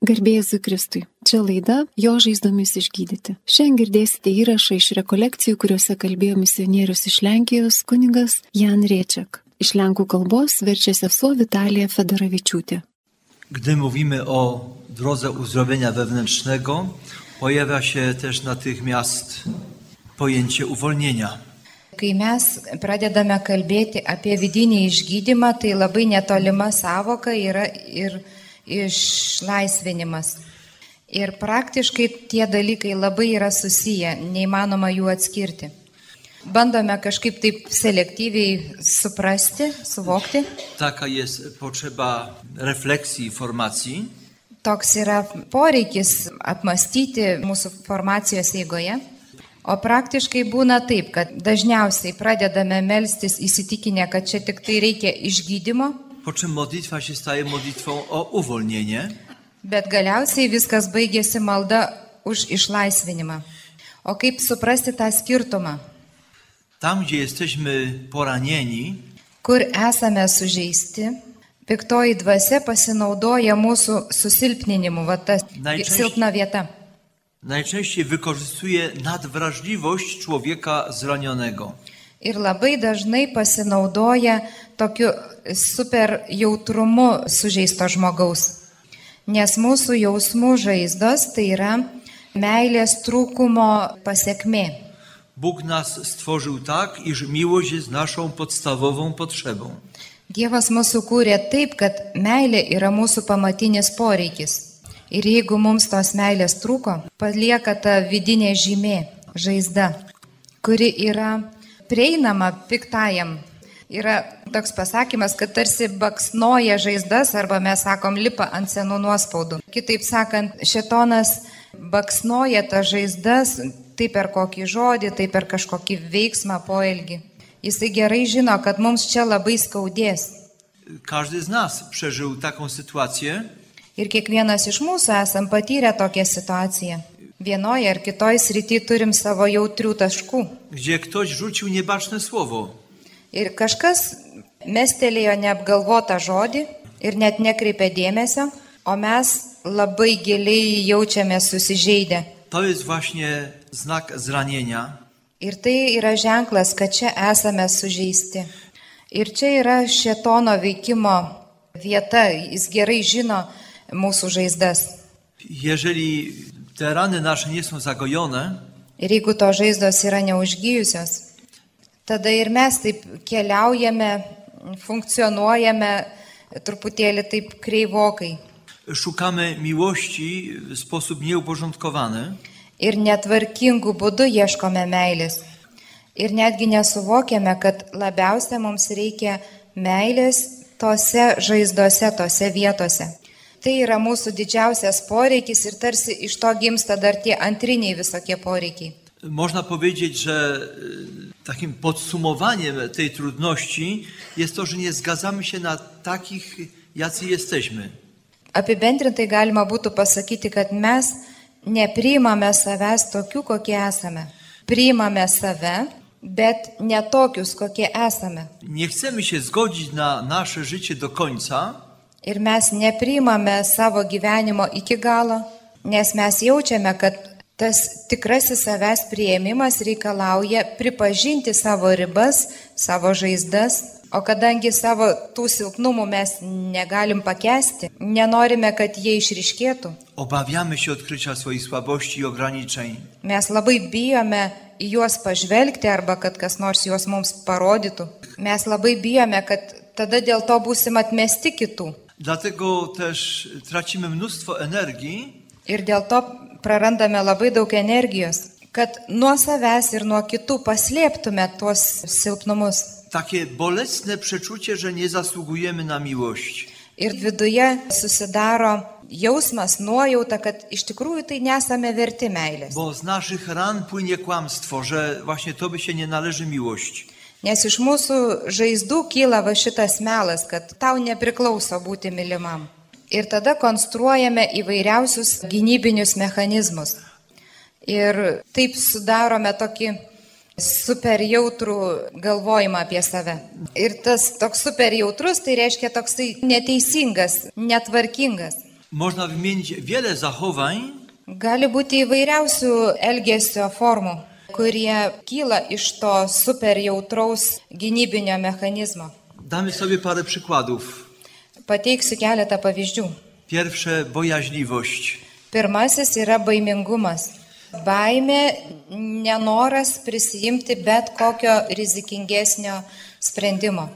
Garbėjai Kristui. Čia laida Jo žaizdomis išgydyti. Šiandien girdėsite įrašą iš rekolekcijų, kuriuose kalbėjo misionierius iš Lenkijos kuningas Jan Riečiak. Iš lenkų kalbos verčia sesuo Vitalija Federavičiūtė. Gdy mówimy o drodze uzdrowienia wewnętrznego, pojawia się też natychmiast pojęcie uwolnienia. Kai mes pradedame kalbėti apie vidinį išgydymą, tai labai netolima savoka yra ir išlaisvinimas. Ir praktiškai tie dalykai labai yra susiję, neįmanoma jų atskirti. Bandome kažkaip taip selektyviai suprasti, suvokti. Taka jest potrzeba refleksji, informacji. Toks yra poreikis apmastyti mūsų formacijos eigoje. O praktiškai būna taip, kad dažniausiai pradedame melstis įsitikinę, kad čia tik tai reikia išgydymo, po czym modlitwa się staje modlitwą o uwolnienie. Bet galiausiai viskas baigėsi malda už išlaisvinimą. O kaip suprasti tą skirtumą? Tam, gdzie jesteśmy poranieni, kur esame sužeisti, piktoji dvasia pasinaudoja mūsų susilpninimu, va ta Najczęściej- silpna vieta. najczęściej wykorzystuje nadwrażliwość człowieka zranionego. Ir labai dažnai pasinaudoja tokiu super jautrumu sužeisto žmogaus. Nes mūsų jausmų žaizdos tai yra meilės trūkumo pasiekmė. Bóg nas stworzył tak, iż miłość jest naszą podstawową potrzebą. Dievas mūsų kūrė taip, kad meilė yra mūsų pamatinis poreikis. Ir jeigu mums tos meilės trūko, palieka ta vidinė žymė, žaizda, kuri yra prieinama piktajam. Yra toks pasakymas, kad tarsi baksnoja žaizdas arba mes sakom lipa ant senų nuospaudų. Kitaip sakant, šetonas baksnoja tas žaizdas tai per kokį žodį, tai per kažkokį veiksmą, poelgį. Jisai gerai žino, kad mums čia labai skaudės. Każdy z nas przeżył taką sytuację, Ir kiekvienas iš mūsų esam patyrę tokią situaciją. Vienoje ar kitoje srityje turim savo jautrių taškų. gdzie ktoś rzucił niebaczne słowo. Ir kažkas mestelėjo neapgalvotą žodį ir net nekreipė dėmesio, o mes labai giliai jaučiamės susižeidę. To jest właśnie znak zranienia, Ir tai yra ženklas, kad čia esame sužeisti. Ir čia yra šetono veikimo vieta, jis gerai žino mūsų žaizdas. Jeżeli te rany nasze nie są zagojone, Ir jeigu to žaizdos yra neužgyjusios, tada ir mes taip keliaujame, funkcionuojame truputėlį taip kreivokai. szukamy miłości w sposób nieuporządkowany, Ir netvarkingų būdų ieškome meilės. Ir netgi nesuvokiame, kad labiausia mums reikia meilės tose žaizdose, tose vietose. Tai yra mūsų didžiausias poreikis ir tarsi iš to gimsta dar tie antriniai visokie poreikiai. Można powiedzieć, że y, takim podsumowaniem tej trudności jest to, że nie zgadzamy się na takich, jacy jesteśmy. Apibendrintai galima būtų pasakyti, kad mes nepriimame savęs tokių, kokie esame. Priimame save, bet ne tokius, kokie esame. Nie chcemy się zgodzić na nasze życie do końca, Ir mes nepriimame savo gyvenimo iki galo, nes mes jaučiame, kad tas tikrasis savęs prieimimas reikalauja pripažinti savo ribas, savo žaizdas, o kadangi savo tų silpnumų mes negalim pakesti, nenorime, kad jie išriškėtų, obawiamy się odkrycia swoich słabości i ograniczeń. mes labai bijome į juos pažvelgti arba kad kas nors juos mums parodytų. Mes labai bijome, kad tada dėl to būsim atmesti kitų. Dlatego też tracimy mnóstwo energii, Ir dėl to prarandame labai daug energijos, kad nuo savęs ir nuo kitų paslėptume tuos silpnumus. takie bolesne przeczucie, że nie zasługujemy na miłość. Ir viduje susidaro jausmas, nuojauta, kad iš tikrųjų tai nesame verti meilės. Bo z naszych ran płynie kłamstwo, że właśnie tobie się nie należy miłość. Nes iš mūsų žaizdų kyla va šitas melas, kad tau nepriklauso būti mylimam. Ir tada konstruojame įvairiausius gynybinius mechanizmus. Ir taip sudarome tokį super jautrų galvojimą apie save. Ir tas toks super jautrus, tai reiškia toksai neteisingas, netvarkingas. Można wymienić wiele zachowań, Gali būti įvairiausių elgesio formų, kurie kyla iš to super jautraus gynybinio mechanizmo. Damy sobie parę przykładów. Pateiksiu keletą pavyzdžių. Pierwsze, bojaźliwość. Pirmasis yra baimingumas. Baimė nenoras prisijimti bet kokio rizikingesnio sprendimo.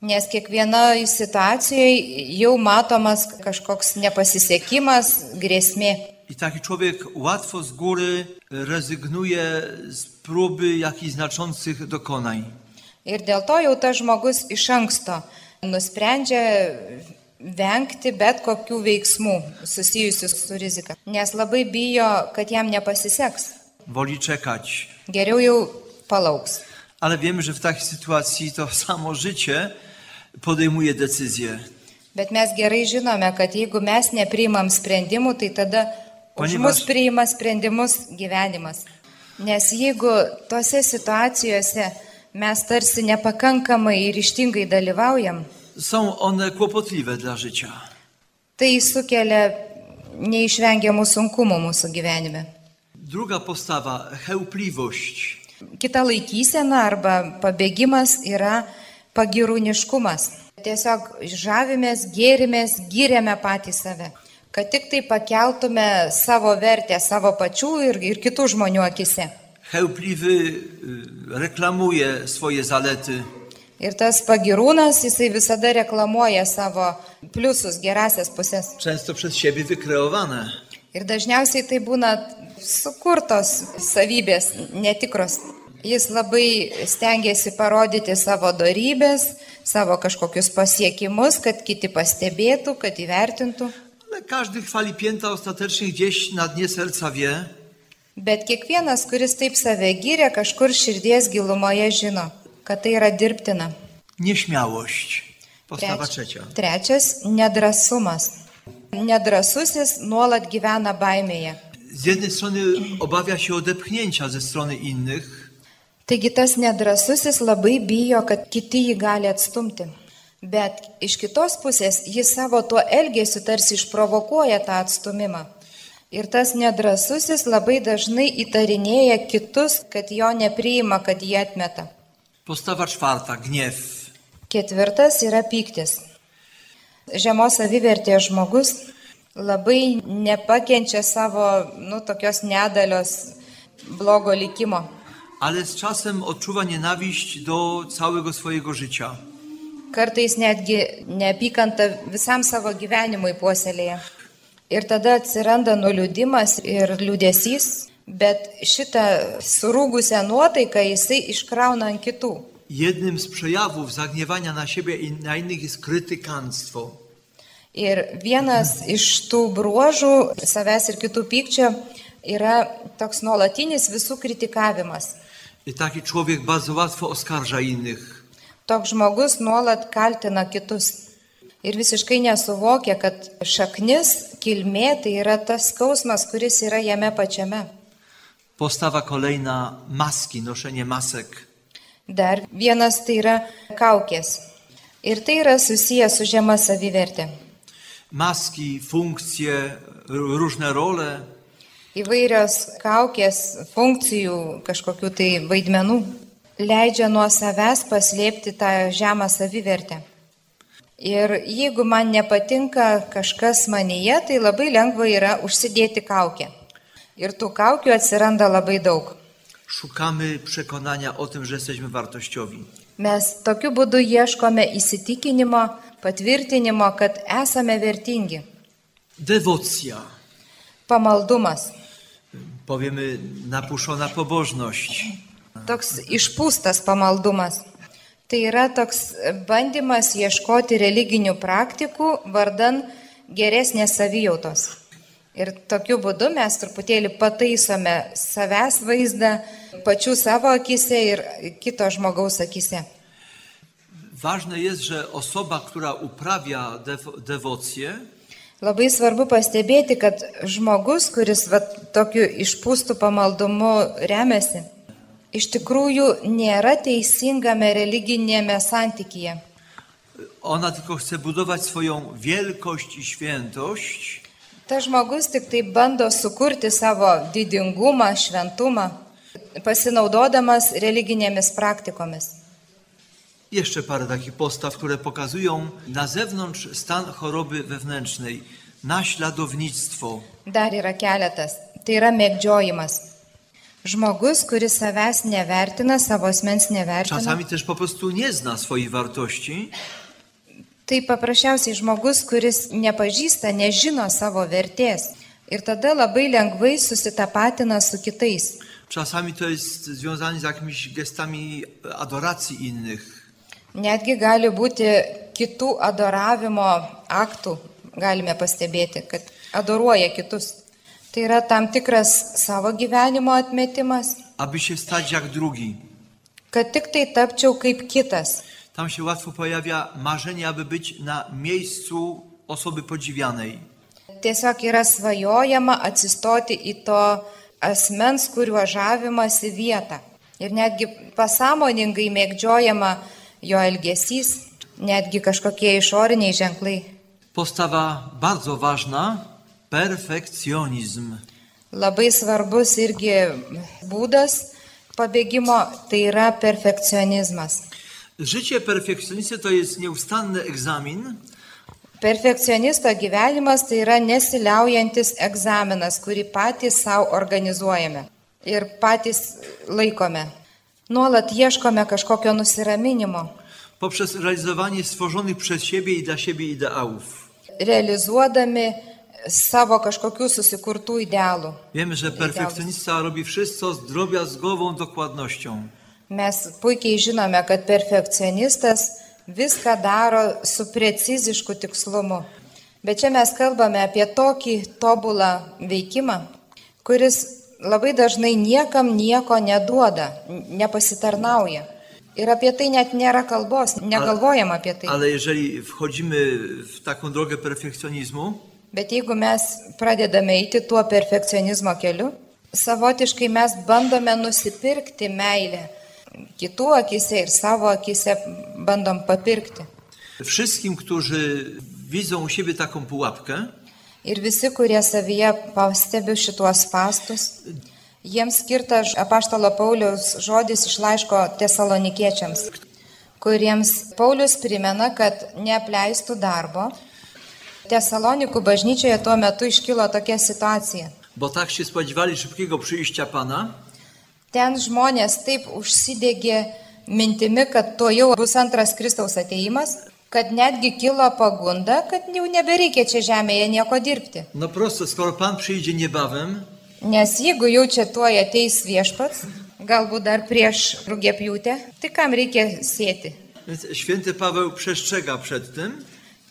Nes kiekvienoje situacijoje jau matomas kažkoks nepasisekimas, grėsmė. I taki człowiek łatwo z góry rezygnuje z próby jakichś znaczących dokonań. Ir dėl to jau tas žmogus iš anksto nusprendžia vengti bet kokių veiksmų susijusių su rizika. Nes labai bijo, kad jam nepasiseks. Woli czekać. Geriau jau palauks. Ale wiemy, że w takiej sytuacji to samo życie podejmuje decyzje. Bet mes gerai žinome, kad jeigu mes nepriimam sprendimų, tai tada už Ponieważ- mus priima sprendimus gyvenimas. Nes jeigu tose situacijose mes tarsi nepakankamai ir ištingai dalyvaujam, Są one kłopotliwe dla życia. tai sukelia neišvengiamų sunkumų mūsų gyvenime. Druga postawa, chełpliwość. Kita laikysena arba pabėgimas yra pagirūniškumas. Tiesiog žavimės, gėrimės, gyrėme patį save. Kad tik tai pakeltume savo vertę savo pačių ir, ir kitų žmonių akise. Chełpliwy reklamuje swoje zalety. Ir tas pagirūnas, jisai visada reklamuoja savo pliusus, gerasias pusės. Często przez siebie wykreowane. Ir dažniausiai tai būna sukurtos savybės, netikros. Jis labai stengiasi parodyti savo darybės, savo kažkokius pasiekimus, kad kiti pastebėtų, kad įvertintų. Ale każdy chwali pięta ostatecznie gdzieś na dnie serca wie, Bet kiekvienas, kuris taip save gyrė, kažkur širdies gilumoje žino, kad tai yra dirbtina. nieśmiałość. Postawa Treč- trzecia. Trečias - nedrasumas. Nedrasusis nuolat gyvena baimėje. Z jednej strony obawia się odepchnięcia ze strony innych, Taigi tas nedrasusis labai bijo, kad kiti jį gali atstumti. Bet iš kitos pusės jis savo tuo elgesiu tarsi išprovokuoja tą atstumimą. Ir tas nedrasusis labai dažnai įtarinėja kitus, kad jo nepriima, kad jį atmeta. Postawa czwarta, gniew. Ketvirtas yra pyktis. Žemos savivertės žmogus labai nepakenčia savo, nu, tokios nedalios blogo likimo. Ale z czasem odczuwa nienawiść do całego swojego życia. Kartais netgi neapykanta visam savo gyvenimui puoselėje. Ir tada atsiranda nuliūdimas ir liūdėsys, bet šitą surūgusią nuotaiką jisai iškrauna ant kitų. Jednym z przejawów zagniewania na siebie i na innych jest krytykanstwo. Ir vienas iš tų bruožų savęs ir kitų pykčio yra toks nuolatinis visų kritikavimas. I taki człowiek bardzo łatwo oskarża innych. Toks žmogus nuolat kaltina kitus. Ir visiškai nesuvokia, kad šaknis, kilmė tai yra tas skausmas, kuris yra jame pačiame. Postawa kolejna, maski, noszenie masek. Dar vienas tai yra kaukės. Ir tai yra susijęs su žema savivertė. Maski, funkcje, r- różne role. Įvairios kaukės funkcijų, kažkokių tai vaidmenų leidžia nuo savęs paslėpti tą žemą savivertę. Ir jeigu man nepatinka kažkas manyje, tai labai lengva yra užsidėti kaukę. Ir tų kaukių atsiranda labai daug. Szukamy przekonania o tym, że jesteśmy wartościowi. Mes tokiu būdu ieškome įsitikinimo, patvirtinimo, kad esame vertingi. Dewocja. Pamaldumas. Powiemy napuszona pobożność. Toks išpūstas pamaldumas. Tai yra toks bandymas ieškoti religinių praktikų vardan geresnės savijautos. Ir tokiu būdu mes truputėlį pataisome savęs vaizdą pačių savo akise ir kito žmogaus akise. Ważne jest, że osoba, która uprawia dew- dewocję, Labai svarbu pastebėti, kad žmogus, kuris va, tokiu išpūstų pamaldumu remiasi, iš tikrųjų nėra teisingame religinėme santykyje. ona tylko chce budować swoją wielkość i świętość, Ta žmogus tik tai bando sukurti savo didingumą, šventumą, pasinaudodamas religinėmis praktikomis. Jeszcze parę takich postaw, które pokazują na zewnątrz stan choroby wewnętrznej, naśladownictwo. Dar yra keletas. Tai yra mėgdžiojimas. Žmogus, kuris savęs nevertina, savo asmens nevertina. Czasami też po prostu nie zna swojej wartości Tai paprasčiausiai žmogus, kuris nepažįsta, nežino savo vertės. Ir tada labai lengvai susitapatina su kitais. Czasami to jest związane z jakimiś gestami adoracji innych. Netgi gali būti kitų adoravimo aktų, galime pastebėti, kad adoruoja kitus. Tai yra tam tikras savo gyvenimo atmetimas, aby się stać jak drugi. kad tik tai tapčiau kaip kitas. Tam się łatwo pojawia marzenie, aby być na miejscu osoby podziwianej. Tiesiog yra svajojama atsistoti į to asmens, kuriuo žavimasi vietą. Ir netgi pasąmoningai mėgdžiojama jo elgesys, netgi kažkokie išoriniai ženklai. Postawa bardzo ważna perfekcjonizm. Labai svarbus irgi būdas pabėgimo tai yra perfekcionizmas. Życie perfekcjonisty to jest nieustanny egzamin, Perfekcionisto gyvenimas tai yra nesiliaujantis egzaminas, kurį patys savo organizuojame ir patys laikome. Nuolat ieškome kažkokio nusiraminimo, poprzez realizowanie stworzonych przez siebie i dla siebie ideałów. realizuodami savo kažkokių susikurtų idealų. Wiemy, że perfekcjonista robi wszystko z drobiazgową dokładnością. Mes puikiai žinome, kad perfekcionistas viską daro su precizišku tikslumu. Bet čia mes kalbame apie tokį tobulą veikimą, kuris labai dažnai niekam nieko neduoda, nepasitarnauja. Ir apie tai net nėra kalbos, negalvojam apie tai. Ale jeżeli wchodzimy w taką drogę perfekcjonizmu, Bet jeigu mes pradedame eiti tuo perfekcionizmo keliu, savotiškai mes bandome nusipirkti meilę. Kitų akise ir savo akise bandom papirkti. wszystkim, którzy widzą u siebie taką pułapkę, Ir visi, kurie savyje pastebi šituos pastus, jiems skirtas apaštalo Paulius žodis iš laiško tesalonikiečiams, kuriems Paulius primena, kad neapleistų darbo. Tesalonikų bažnyčioje tuo metu iškilo tokia situacija. bo tak się spodziewali szybkiego przyjścia Pana, Ten žmonės taip užsidegė mintimi, kad to jau bus antras Kristaus ateimas, kad netgi kilo pagunda, kad jau nebereikia čia žemėje nieko dirbti. no prosto, skoro Pan przyjdzie niebawem, Nes jeigu jau čia tuoj ateis viešpats, galbūt dar prieš rūgėpjūtę, tai kam reikia sėti? więc święty Paweł przestrzega przed tym,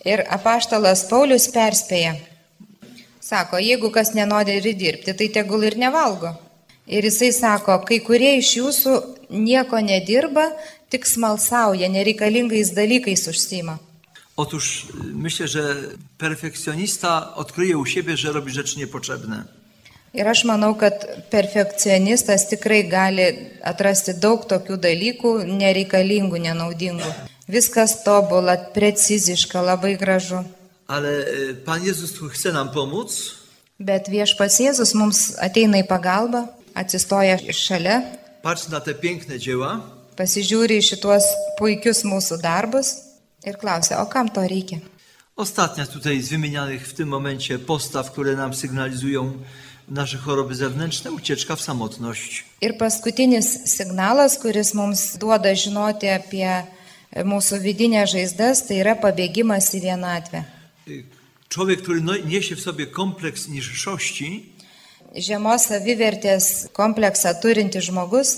Ir apaštalas Paulius perspėja. Sako, jeigu kas nenori dirbti, tai tegul ir nevalgo. Ir jisai sako, kai kurie iš jūsų nieko nedirba, tik smalsauja, nereikalingais dalykais užsima. Otóż myślę, że perfekcjonista odkryje u siebie, że robi rzeczy niepotrzebne. Ir aš manau, kad perfekcionistas tikrai gali atrasti daug tokių dalykų nereikalingų, nenaudingų. Viskas tobula, preciziška, labai gražu. Ale y, Pan Jezus chce nam pomóc, Bet viešpats Jėzus mums ateina į pagalbą, atsistoja šalia, patrzy na te piękne dzieła pasižiūri į šituos puikius mūsų darbus ir klausia, o kam to reikia? Ostatnia tutaj z wymienianych w tym momencie postaw, które nam sygnalizują nasze choroby zewnętrzne, ucieczka w samotność. Ir paskutinis signalas, kuris mums duoda žinoti apie mūsų vidinę žaizdas, tai yra pabėgimas į vienatvę. Człowiek, który niesie w sobie kompleks niższości, Žemos savivertės kompleksą turinti žmogus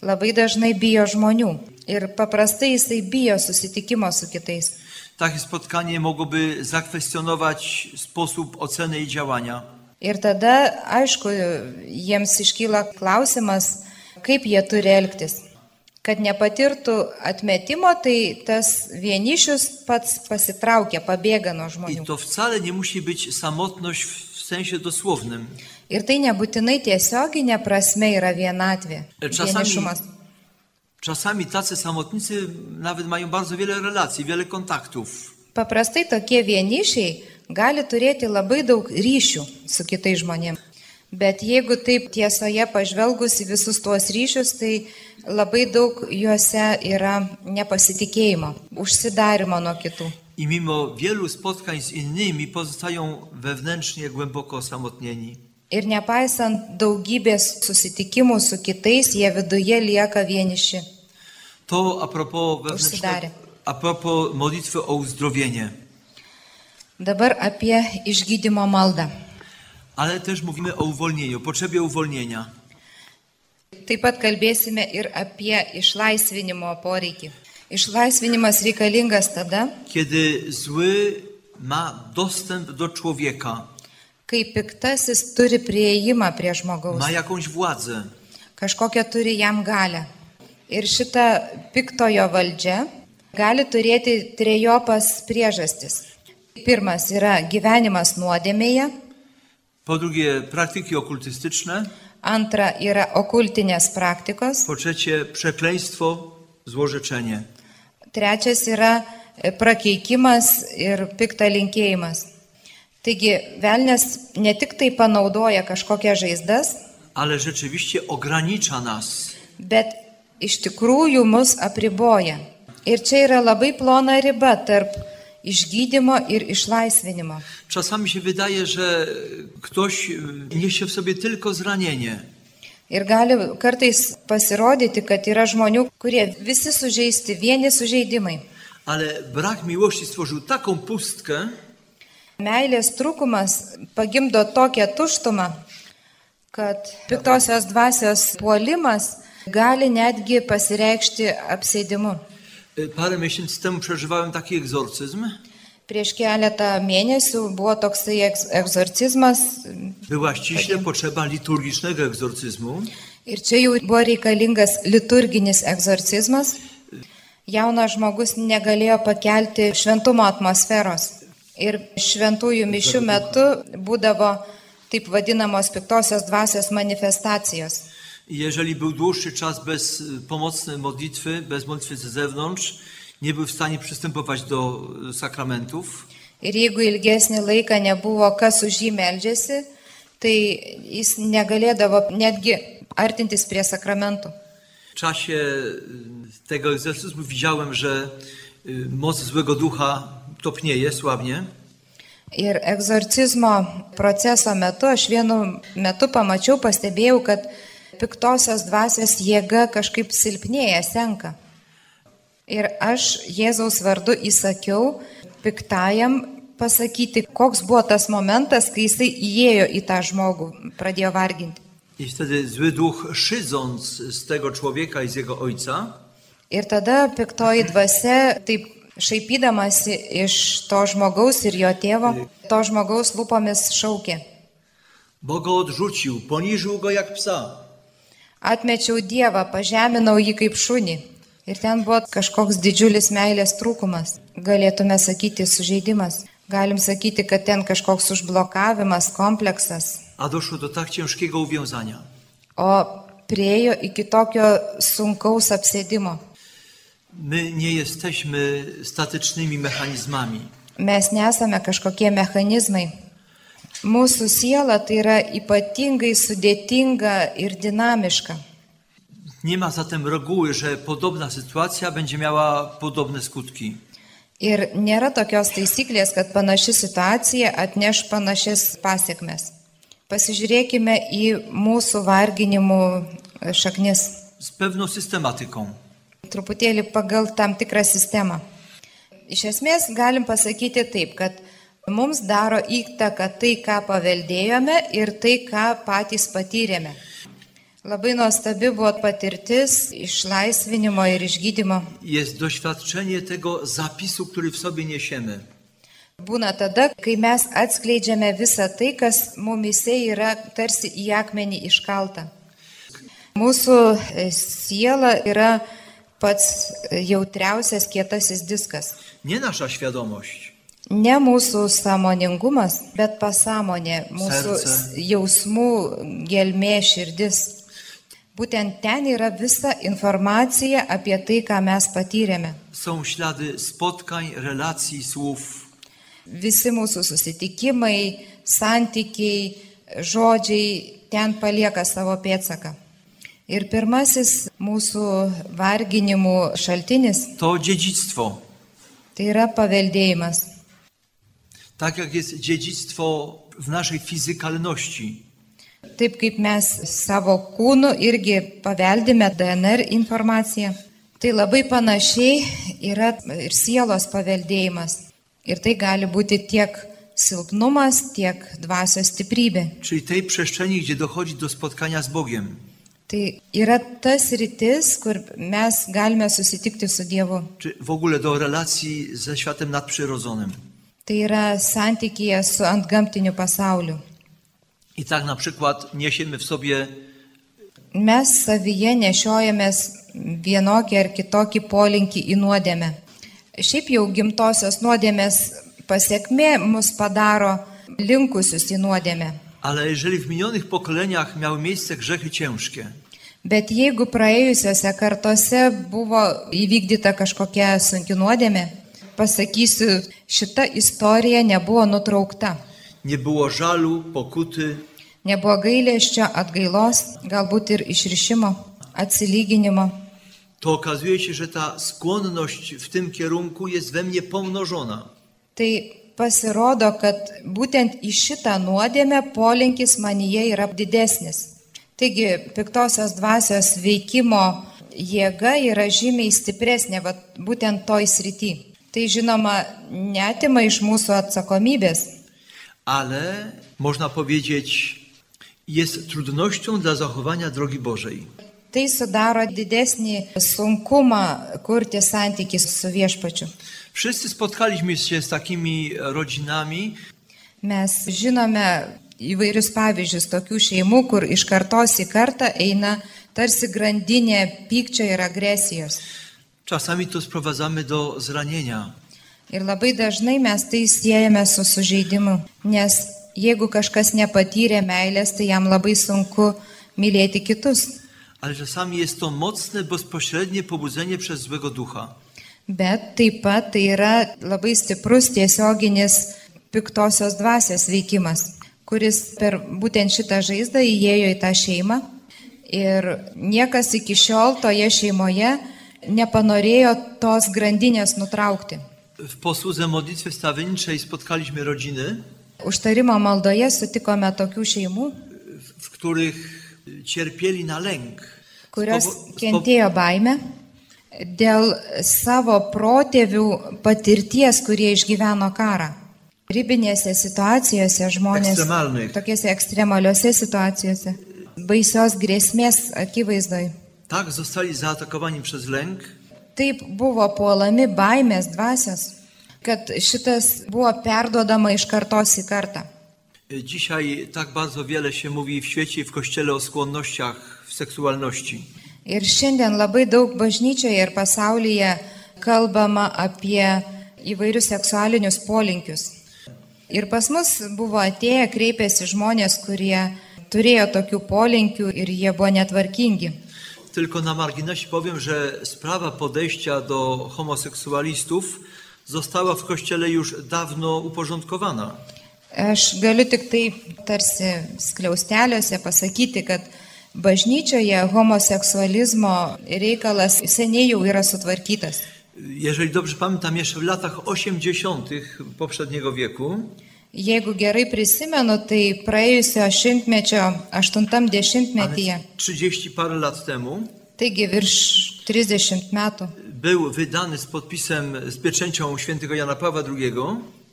labai dažnai bijo žmonių. Ir paprastai jisai bijo susitikimo su kitais. takie spotkanie mogłoby zakwestionować sposób oceny i działania. Ir tada, aišku, jiems iškyla klausimas, kaip jie turi elgtis. Kad nepatirtų atmetimo, tai tas vienišius pats pasitraukia, pabėga nuo I žmonių. to wcale nie musi być samotność w sensie dosłownym. Ir tai nebūtinai tiesioginė prasme yra vienatvė. Czasami, Vienišumas. Czasami tacy samotnicy nawet mają bardzo wiele relacji, wiele kontaktów. Paprastai tokie vienišiai gali turėti labai daug ryšių su kitais žmonėmis. Bet jeigu taip tiesoje pažvelgus į visus tuos ryšius, tai labai daug juose yra nepasitikėjimo, užsidarimo nuo kitų. I mimo wielu spotkań z innymi pozostają wewnętrznie głęboko osamotnieni. Ir nepaisant daugybės susitikimų su kitais, jie viduje lieka vieniši. To a propos, Užsidarę. wewnętrznego, a propos modlitwy o uzdrowienie. Dabar apie išgydymo maldą. Ale też mówimy o uwolnieniu, potrzebie uwolnienia. Taip pat kalbėsime ir apie išlaisvinimo poreikį. Išlaisvinimas reikalingas tada, Kiedy zły ma dostęp do człowieka, kai piktasis turi prieimą prie žmogaus, ma jakąś władzę, kažkokią turi jam galę. Ir šita piktojo valdžia gali turėti trejopas priežastis. Pirmas yra gyvenimas nuodėmėje, po drugie praktyki okultystyczne, antra yra okultinės praktikos, po trzecie przekleństwo, złorzeczenie. trečias yra e, prakeikimas ir pikta linkėjimas. Taigi velnės ne tik tai panaudoja kažkokias žaizdas, Ale rzeczywiście ogranicza nas. bet iš tikrųjų mus apriboja. Ir čia yra labai plona riba tarp išgydymo ir išlaisvinimo. Czasami się wydaje, że ktoś y, niesie w sobie tylko zranienie, Ir gali kartais pasirodyti, kad yra žmonių, kurie visi sužeisti, vieni sužeidimai. ale brak miłości stworzył taką pustkę, Meilės trūkumas pagimdo tokią tuštumą, kad piktosios dvasios puolimas gali netgi pasireikšti apsėdimu. Parę miesięcy temu przeżywałem taki egzorcyzm. Prieš keletą mėnesių buvo toksai egz- egzorcizmas Była ściśle potrzeba liturgicznego egzorcyzmu. ir čia jau buvo reikalingas liturginis egzorcizmas. Jaunas žmogus negalėjo pakelti šventumo atmosferos. Ir šventųjų mišių metu būdavo taip vadinamos piktosios dvasios manifestacijos. I Jeżeli był dłuższy czas bez y, pomocnej modlitwy, bez modlitwy z zewnątrz, nie był w stanie przystępować do y, sakramentów. Ir jeigu ilgesnį laiką nebuvo kas už jį meldžiasi, tai jis negalėdavo netgi artintis prie sakramentų. W czasie y, tego egzorcyzmu widziałem, że y, moc złego ducha topnieje słabnie. Ir egzorcizmo proceso metu aš vienu metu pamačiau, pastebėjau, kad piktosios dvasios jėga kažkaip silpnėja, senka. Ir aš Jėzaus vardu įsakiau piktajam pasakyti, koks buvo tas momentas, kai jisai įėjo į tą žmogų, pradėjo varginti. I wtedy zły duch, szydząc z tego człowieka i z jego ojca, Ir tada piktoji dvasia, taip šaipydamasi iš to žmogaus ir jo tėvo, to žmogaus lūpomis šaukė. bo go odrzucił, poniżył go jak psa. Atmečiau Dievą, pažeminau jį kaip šunį. Ir ten buvo kažkoks didžiulis meilės trūkumas. Galėtume sakyti sužeidimas. Galim sakyti, kad ten kažkoks užblokavimas, kompleksas. A doszło do tak ciężkiego uwiązania. O priejo iki tokio sunkaus apsėdimo. My nie jesteśmy statycznymi mechanizmami. Mes nesame kažkokie mechanizmai. Mūsų siela tai yra ypatingai sudėtinga ir dinamiška. Nie ma zatem reguły, że podobna sytuacja będzie miała podobne skutki. Ir nėra tokios taisyklės, kad panaši situacija atneš panašias pasiekmes. Pasižiūrėkime į mūsų varginimų šaknis. Z pewną systematyką. Truputėlį pagal tam tikrą sistemą. Iš esmės galim pasakyti taip, kad mums daro įtaką tai, ką paveldėjome ir tai, ką patys patyrėme. Labai nuostabi buvo patirtis išlaisvinimo ir išgydymo. Jest doświadczenie tego zapisu, który w sobie niesiemy. Būna tada, kai mes atskleidžiame visą tai, kas mumise yra tarsi į akmenį iškalta. Mūsų e, siela yra pats jautriausias kietasis diskas. Nie nasza świadomość, Ne mūsų sąmoningumas, bet pasąmonė, mūsų Serce. jausmų gelmė širdis. Būtent ten yra visa informacija apie tai, ką mes patyrėme. Są ślady spotkań, relacji, słów. Visi mūsų susitikimai, santykiai, žodžiai ten palieka savo pėtsaką. Ir pirmasis mūsų varginimų šaltinis To dziedzictwo. tai yra paveldėjimas. Tak jak jest dziedzictwo w naszej fizykalności. Taip kaip mes savo kūnu irgi paveldime DNR informaciją, tai labai panašiai yra ir sielos paveldėjimas. Ir tai gali būti tiek silpnumas, tiek dvasios stiprybė. Czyli tej przestrzeni, gdzie dochodzi do spotkania z Bogiem. Tai yra tas rytis, kur mes galime susitikti su Dievu. Czy w ogóle do relacji ze światem nadprzyrodzonym. Tai yra santykėje su antgamtiniu pasauliu. I tak na przykład niesiemy w sobie Mes savyje nešiojamės vienokį ar kitokį polinkį į nuodėmę. Šiaip jau gimtosios nuodėmės pasiekmė mus padaro linkusius į nuodėmę. Ale jeżeli w minionych pokoleniach miały miejsce grzechy ciężkie, Bet jeigu praėjusiose kartose buvo įvykdyta kažkokia sunki nuodėmė, pasakysiu, šita istorija nebuvo nutraukta. nie było żalu, pokuty, Nebuvo gailėščio, atgailos, galbūt ir išrišimo, atsilyginimo. to okazuje się, że ta skłonność w tym kierunku jest we mnie pomnożona. Tai pasirodo, kad būtent į šitą nuodėmę polinkis manyje yra didesnis. Taigi piktosios dvasios veikimo jėga yra žymiai stipresnė, vat, būtent toj srity. Tai žinoma, netima iš mūsų atsakomybės, Ale można powiedzieć, jest trudnością dla zachowania drogi Bożej. tai sudaro didesnį sunkumą kurti santykį su viešpačiu. Wszyscy spotkaliśmy się z takimi rodzinami, Mes žinome įvairius pavyzdžius tokių šeimų, kur iš kartos į kartą eina tarsi grandinė pykčio ir agresijos. Czasami to sprowadzamy do zranienia. Ir labai dažnai mes tai siejame su sužeidimu, nes jeigu kažkas nepatyrė meilės, tai jam labai sunku mylėti kitus. Ale czasami jest to mocne, bezpośrednie pobudzenie przez złego ducha. Bet taip pat tai yra labai stiprus tiesioginis piktosios dvasios veikimas, kuris per būtent šitą žaizdą įėjo į tą šeimą ir niekas iki šiol toje šeimoje nepanorėjo tos grandinės nutraukti. W posłudze modlitwy stawienniczej spotkaliśmy rodziny, Užtarimo maldoje sutikome tokių šeimų, w których cierpieli na lęk. kurios kentėjo baimę dėl savo protėvių patirties, kurie išgyveno karą. Ribinėse situacijose žmonės, tokiuose ekstremaliuose situacijose, baisios grėsmės akivaizdoj. Tak zostali zaatakowani przez lęk, Taip buvo puolami baimės dvasios, kad šitas buvo perduodama iš kartos į kartą. Dzisiaj tak bardzo wiele się mówi w świecie i w kościele o skłonnościach w seksualności. Ir šiandien labai daug bažnyčioje ir pasaulyje kalbama apie įvairius seksualinius polinkius. Ir pas mus buvo atėję, kreipėsi žmonės, kurie turėjo tokių polinkių ir jie buvo netvarkingi. Tylko na marginesie powiem, że sprawa podejścia do homoseksualistów została w kościele już dawno uporządkowana. Aš galiu tik tai tarsi skliausteliuose pasakyti, kad bažnyčioje homoseksualizmo reikalas seniai jau yra sutvarkytas. Jeżeli dobrze pamiętam, jeszcze w latach 80. poprzedniego wieku Jeigu gerai prisimenu, tai praėjusio šimtmečio, aštuntam a dešimtmetyje, więc 30 parę lat temu, taigi virš 30 metų, był wydany z podpisem, z pieczęcią świętego Jana Pawła II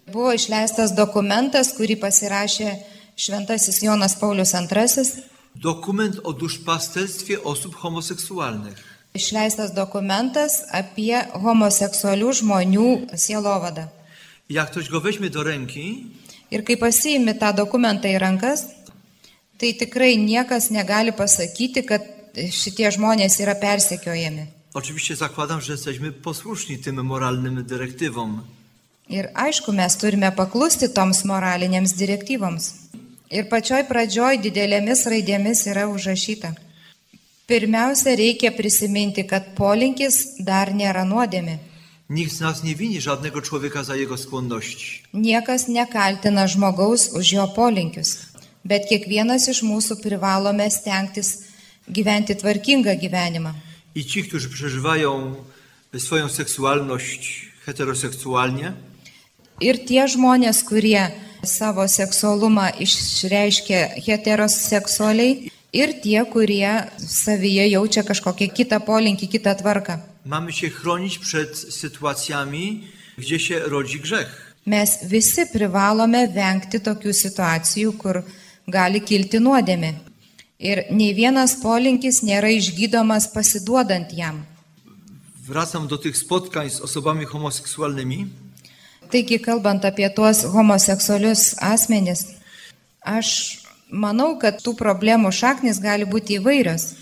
buvo išleistas dokumentas, kurį pasirašė šventasis Jonas Paulius II. dokument o duszpasterstwie osób homoseksualnych. Išleistas dokumentas apie homoseksualių žmonių sielovadą. I Jak ktoś go weźmie do ręki, Ir kai pasiimi tą dokumentą į rankas, tai tikrai niekas negali pasakyti, kad šitie žmonės yra persekiojami. oczywiście zakładam, że jesteśmy posłuszni tym moralnym dyrektywom. Ir aišku, mes turime paklusti toms moralinėms direktyvoms. Ir pačioj pradžioj didelėmis raidėmis yra užrašyta. Pirmiausia, reikia prisiminti, kad polinkis dar nėra nuodėmė. Nikt z nas nie wini żadnego człowieka za jego skłonności. Niekas nekaltina žmogaus už jo polinkius, bet kiekvienas iš mūsų privalome stengtis gyventi tvarkingą gyvenimą. I ci, którzy przeżywają swoją seksualność heteroseksualnie, Ir tie žmonės, kurie savo seksualumą išreiškia heteroseksualiai, ir tie, kurie savyje jaučia kažkokią kitą polinkį, kitą tvarką. mamy się chronić przed sytuacjami, gdzie się rodzi grzech. Mes visi privalome vengti tokių situacijų, kur gali kilti nuodėmė. Ir nei vienas polinkis nėra išgydomas pasiduodant jam. Wracam do tych spotkań z osobami homoseksualnymi. Taigi, kalbant apie tuos homoseksualius asmenis, aš manau, kad tų problemų šaknis gali būti įvairios.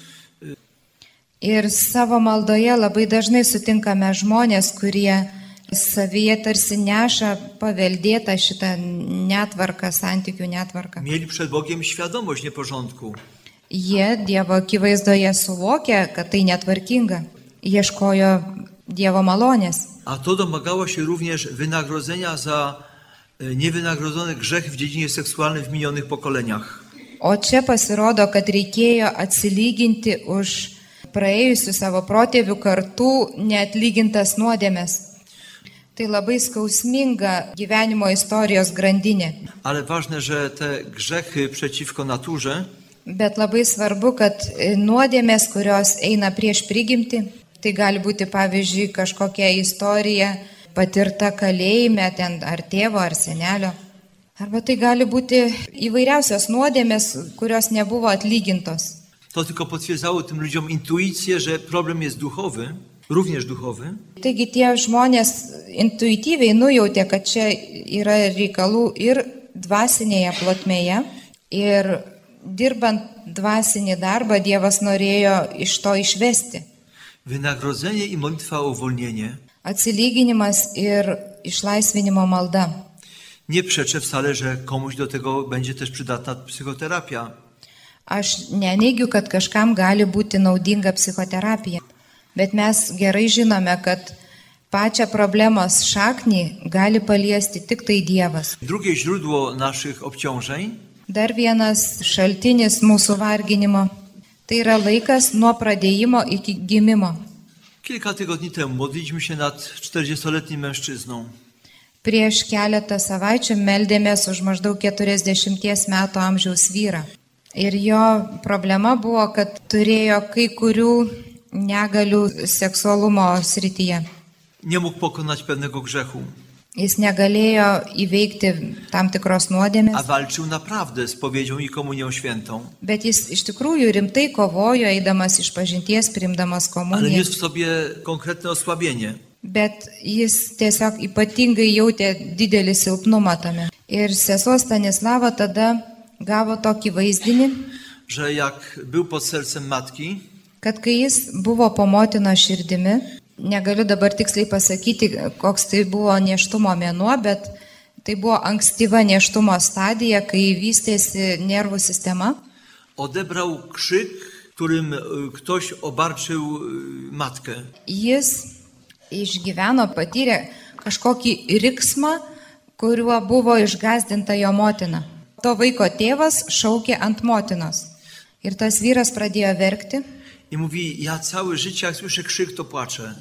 Ir savo maldoje labai dažnai sutinkame žmonės, kurie savyje tarsi neša paveldėtą šitą netvarką, santykių netvarką. Mieli przed Bogiem świadomość nieporządku. Jie Dievo akivaizdoje suvokė, kad tai netvarkinga, ieškojo Dievo malonės. A to domagało się również wynagrodzenia za niewynagrodzony grzech w dziedzinie seksualnej w minionych pokoleniach. O čia pasirodo, kad reikėjo atsilyginti už praėjusių savo protėvių kartų neatlygintas nuodėmės. Tai labai skausminga gyvenimo istorijos grandinė. Ale ważne, że te grzechy przeciwko naturze Bet labai svarbu, kad e, nuodėmės, kurios eina prieš prigimti, tai gali būti pavyzdžiui kažkokia istorija patirta kalėjime ten ar tėvo, ar senelio. Arba tai gali būti įvairiausios nuodėmės, kurios nebuvo atlygintos. to tylko potwierdzało tym ludziom intuicję, że problem jest duchowy, również duchowy. Taigi tie žmonės intuityviai nujautė, kad čia yra reikalų ir dvasinėje plotmėje. Ir dirbant dvasinį darbą Dievas norėjo iš to išvesti. Wynagrodzenie i modlitwa o uwolnienie. Atsilyginimas ir išlaisvinimo malda. Nie przeczę wcale, że komuś do tego będzie też przydatna psychoterapia. Aš neneigiu, kad kažkam gali būti naudinga psichoterapija, bet mes gerai žinome, kad pačią problemos šaknį gali paliesti tik tai Dievas. Drugie źródło naszych obciążeń Dar vienas šaltinis mūsų varginimo - tai yra laikas nuo pradėjimo iki gimimo. Kilka tygodni temu modliliśmy się nad 40-letnim mężczyzną. Prieš keletą savaičių meldėmės už maždaug 40 metų amžiaus vyrą. Ir jo problema buvo, kad turėjo kai kurių negalių seksualumo srityje. Nie mógł pokonać pewnego grzechu, Jis negalėjo įveikti tam tikros a nuodėmės, walczył naprawdę z powiedzią i komunią świętą, bet jis iš tikrųjų rimtai kovojo, eidamas iš pažinties, primdamas ale komuniją. niósł w sobie konkretne osłabienie. Bet jis tiesiog ypatingai jautė didelį silpnumą tame. Ir sesuo Stanislava tada gavo tokį vaizdinį, Że jak był pod sercem matki, kad kai jis buvo po motino širdimi, negaliu dabar tiksliai pasakyti, koks tai buvo neštumo mėnuo, bet tai buvo ankstyva neštumo stadija, kai vystėsi nervų sistema. odebrał krzyk, którym y, ktoś obarczył y, matkę. Jis išgyveno, patyrė kažkokį riksmą, kuriuo buvo išgazdinta jo motina. To vaiko tėvas šaukė ant motinos. Ir tas vyras pradėjo verkti I mówi, ja całe życie, jak słyszę krzyk, to płaczę.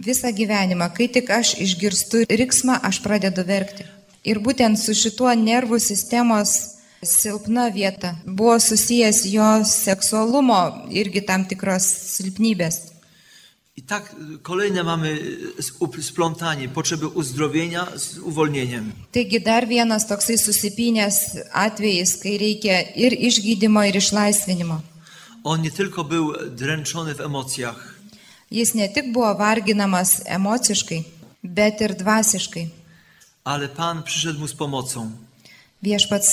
visą gyvenimą. Kai tik aš išgirstu riksmą, aš pradedu verkti. Ir būtent su šituo nervų sistemos silpna vieta buvo susijęs jo seksualumo irgi tam tikros silpnybės. I tak kolejne mamy splątanie, potrzeby uzdrowienia z uwolnieniem. Taigi dar vienas toksai susipinęs atvejis, kai reikia ir išgydymo, ir išlaisvinimo. On nie tylko był dręczony w emocjach, Jis ne tik buvo varginamas emociškai, bet ir dvasiškai. ale Pan przyszedł mu z pomocą. Viešpats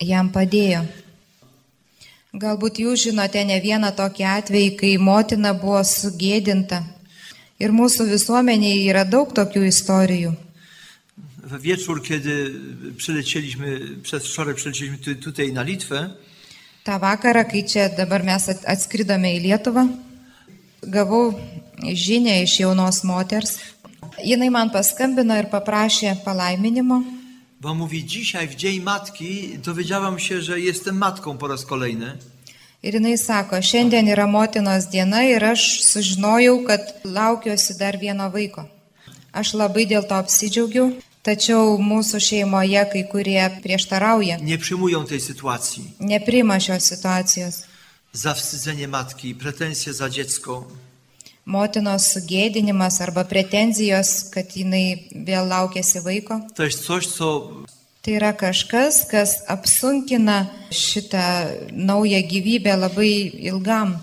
jam padėjo. Galbūt jūs žinote ne vieną tokį atvejį, kai motina buvo sugėdinta. Ir mūsų visuomenėje yra daug tokių istorijų. We wieczór, kiedy przylecieliśmy, przez wczoraj przylecieliśmy tu- tutaj na Litwę, tą vakarą, kai čia dabar mes at- atskridome į Lietuvą, gavau žinę iš jaunos moters. Jinai man paskambino ir paprašė palaiminimo. Bo mówi, dzisiaj w Dzień Matki dowiedziałam się, że jestem matką po raz kolejny. Ir jinai sako, šiandien yra motinos diena ir aš sužinojau, kad laukiuosi dar vieno vaiko. Aš labai dėl to apsidžiaugiau, tačiau mūsų šeimoje kai kurie prieštarauja, Nie przyjmują tej sytuacji. neprima šios situacijos. Zawstydzenie matki, pretensje za dziecko. Motinos sugėdinimas arba pretenzijos, kad jinai vėl laukiasi vaiko. Jest coś, co Tai yra kažkas, kas apsunkina šitą naują gyvybę labai ilgam.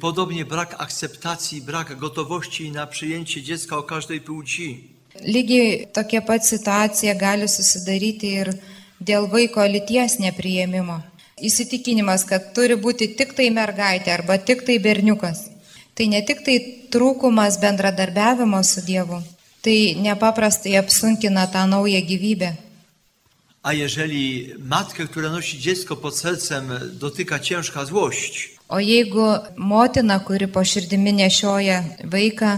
podobnie brak akceptacji, brak gotowości na przyjęcie dziecka o każdej płci. Lygiai tokia pat situacija gali susidaryti ir dėl vaiko lyties nepriėmimo. Įsitikinimas, kad turi būti tik tai mergaitė arba tik tai berniukas. Tai ne tik tai trūkumas bendradarbiavimo su Dievu, tai nepaprastai apsunkina tą naują gyvybę. A jeżeli matkę, która nosi dziecko pod sercem, dotyka ciężka złość, O jeigu motina, kuri po širdimi nešioja vaiką,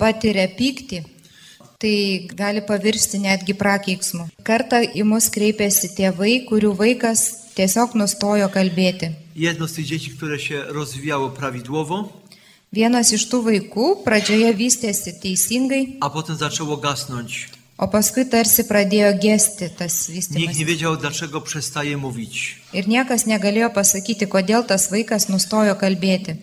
patiria pyktį, tai gali pavirsti netgi prakeiksmu. Kartą į mus kreipėsi tėvai, kurių vaikas tiesiog nustojo kalbėti. jedno z tych dzieci, które się rozwijało prawidłowo, Vienas iš tų vaikų pradžioje vystėsi teisingai, a potem zaczęło gasnąć. o paskui tarsi pradėjo gesti tas Nikt nie vystymas. wiedział, dlaczego przestaje mówić. Ir niekas negalėjo pasakyti, kodėl tas vaikas nustojo kalbėti.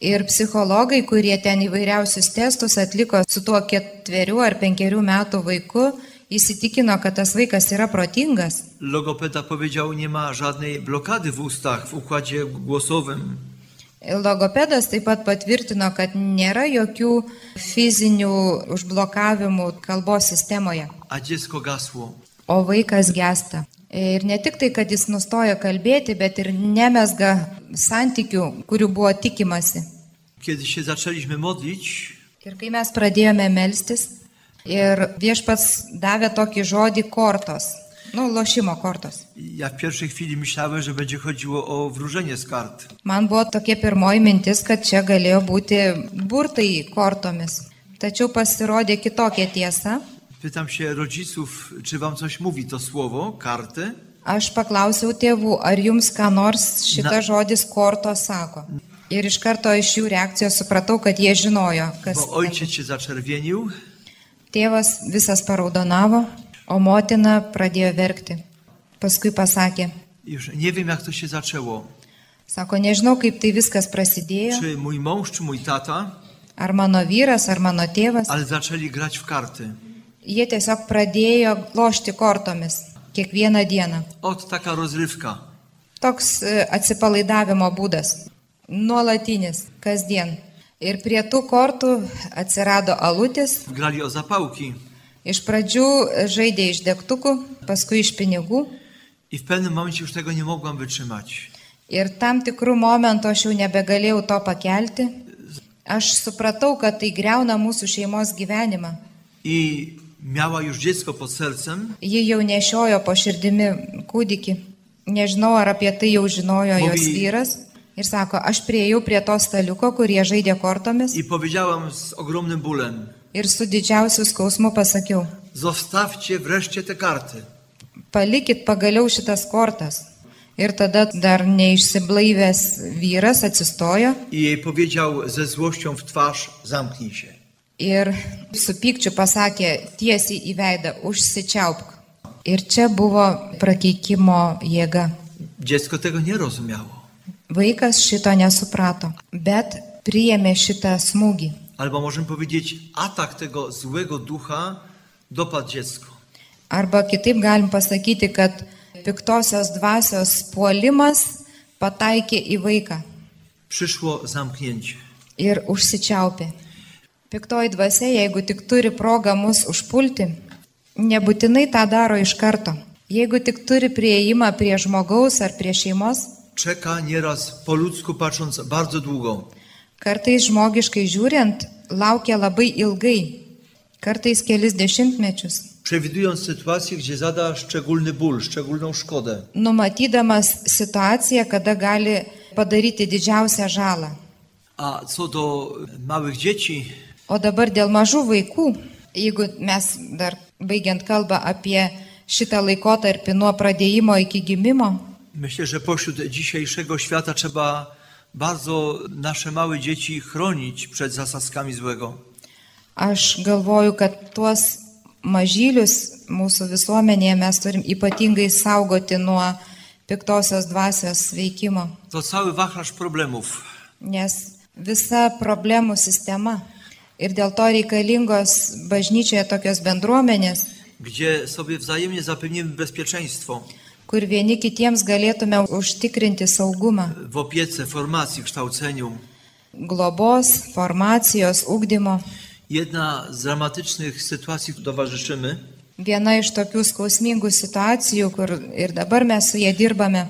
Ir psichologai, kurie ten įvairiausius testus atliko su tuo ketverių ar penkerių metų vaiku, įsitikino, kad tas vaikas yra protingas. Logopeda powiedział, nie ma żadnej blokady w ustach, w układzie głosowym. Logopedas taip pat patvirtino, kad nėra jokių fizinių užblokavimų kalbos sistemoje, o vaikas gesta. Ir ne tik tai, kad jis nustojo kalbėti, bet ir nemesga santykių, kurių buvo tikimasi. Modlić, Ir kai mes pradėjome melstis, ir viešpats davė tokį žodį kortos, nu, lošimo kortos. ja w pierwszej chwili myślałem, że będzie chodziło o wróżenie z kart. Man buvo tokia pirmoji mintis, kad čia galėjo būti burtai kortomis. Tačiau pasirodė kitokia tiesa. Pytam się rodziców, czy wam coś mówi to słowo, karty? Aš paklausiau tėvų, ar jums ką nors šitas Na. žodis kortos sako. Ir iš karto iš jų reakcijos supratau, kad jie žinojo, kas. Bo ojciec się zaczerwienił, Tėvas visas paraudonavo, o motina pradėjo verkti. Paskui pasakė, już nie wiem jak to się zaczęło. sako, nežinau, kaip tai viskas prasidėjo, Czy mój mąż, czy mój tata, ar mano vyras, ar mano tėvas. ale zaczęli grać w karty. Jie tiesiog pradėjo lošti kortomis kiekvieną dieną. Ot taka rozrywka. Toks e, atsipalaidavimo būdas. Nuolatinis, kasdien. Ir prie tų kortų atsirado alutis. Grali o zapałki Iš pradžių žaidė iš degtukų, paskui iš pinigų. i w pewnym momencie już tego nie mogłam wytrzymać. Ir tam tikrų momentų aš jau nebegalėjau to pakelti. Aš supratau, kad tai greuna mūsų šeimos gyvenimą. I miała już dziecko pod sercem, Ji jau nešiojo po širdimi kūdikį. Nežinau, ar apie tai jau žinojo jos Movi- vyras. Ir sako, aš prieėjau prie to staliuko, kurie žaidė kortomis. i powiedziałam z ogromnym bólem: Ir su didžiausiu skausmu pasakiau, Zostawcie wreszcie te karty. palikit pagaliau šitas kortas. Ir tada dar neišsiblaivęs vyras atsistojo I jej powiedział ze złością w twarz: Zamknij się. Ir su pykčiu pasakė tiesiai į veidą, užsičiaupk. Ir čia buvo prakeikimo jėga. Dziecko tego nie rozumiało. Vaikas šito nesuprato, bet priėmė šitą smūgį. Albo możemy powiedzieć, atak tego złego ducha dopadł dziecko. Arba kitaip galim pasakyti, kad piktosios dvasios puolimas pataikė į vaiką Przyszło zamknięcie. ir užsičiaupė. Piktoji dvasia, jeigu tik turi progą mus užpulti, nebūtinai tą daro iš karto. Jeigu tik turi prieimą prie žmogaus ar prie šeimos, Czeka nieraz po ludzku patrząc bardzo długo. kartais žmogiškai žiūrint, laukia labai ilgai, kartais kelis dešimtmečius. przewidując sytuację, gdzie zada szczególny ból, szczególną szkodę. numatydamas situaciją, kada gali padaryti didžiausią žalą. A co do małych dzieci, O dabar dėl mažų vaikų, jeigu mes dar baigiant kalbą apie šitą laikotarpį nuo pradėjimo iki gimimo, myślę, że pośród dzisiejszego świata trzeba bardzo nasze małe dzieci chronić przed zasadzkami złego. aš galvoju, kad tuos mažylius mūsų visuomenėje mes turim ypatingai saugoti nuo piktosios dvasios veikimo, To cały wachlarz problemów. nes visa problemų sistema ir dėl to reikalingos bažnyčioje tokios bendruomenės, gdzie sobie wzajemnie zapewnimy bezpieczeństwo kur vieni kitiems galėtume užtikrinti saugumą. w opiece, formacji, kształceniu. globos, formacijos, ugdymo. Jedna z dramatycznych sytuacji towarzyszymy, Viena iš tokių skausmingų situacijų, kur ir dabar mes su jie dirbame,